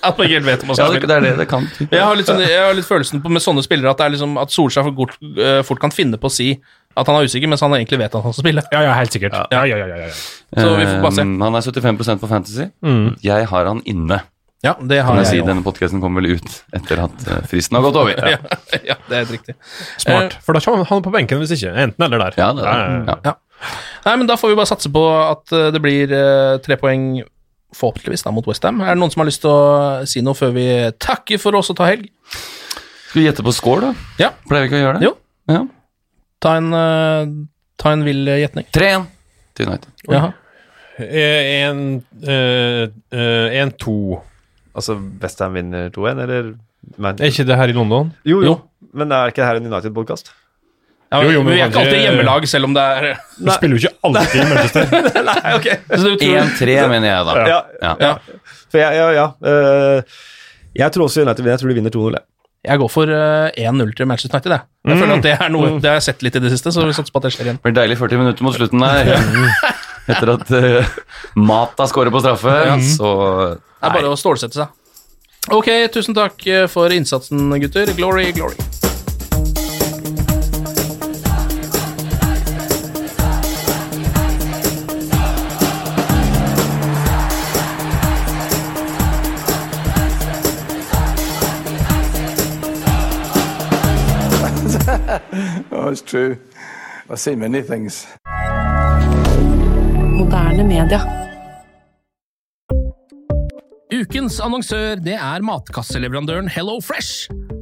At man ikke helt vet om man skal spille. Ja, det er det det kan. Jeg har litt, sånn, jeg har litt følelsen på, med sånne spillere at, det er liksom, at Solskjær for godt, eh, fort kan finne på å si at han er usikker, mens han egentlig vet at han skal spille. Ja, ja, helt sikkert. Ja, ja, ja, ja, ja. Så vi får bare se. Um, han er 75% på Fantasy. Mm. Jeg har han inne. Ja, det har jeg, si, Denne podkasten kommer vel ut etter at eh, fristen har gått over. ja, ja, det er helt riktig. Smart. Eh, for da kommer han på benken hvis ikke. Enten eller der. Ja, det er, eh, ja. ja. Nei, men da får vi bare satse på at det blir tre poeng, forhåpentligvis, da, mot Westham. Er det noen som har lyst til å si noe før vi takker for oss og tar helg? Skal vi gjette på score, da? Ja. Pleier vi ikke å gjøre det? Jo. Ja. Ta en, uh, en vill gjetning. 3-1 til United. 1-2. Altså Westham vinner 2-1, eller Man Er ikke det her i London? Jo, jo. Men er ikke det her en United-podkast? Ja, Jo, jo, men vi er ikke alltid hjemmelag, selv om det er Du spiller jo ikke alltid i Manchester. Nei, ok. Så du tror- 1-3, mener jeg, da. Ja. Ja. Ja. For jeg, ja, ja. Uh, jeg tror også United vinner. Jeg tror de vinner 2-0. jeg. Jeg går for eh, 1-0 til Manchester United. Jeg, jeg føler at Det er noe Det har jeg sett litt i det siste, så vi satser på at det skjer igjen. Det blir deilig 40 minutter mot slutten der. Etter at uh, Mata scorer på straffe, så Det er bare å stålsette seg. Ok, tusen takk eh, for innsatsen, gutter. Glory, glory. Oh, it's true. I've seen many things. Moderne media. Ukens annonsør det er matkasseleverandøren Hello Fresh.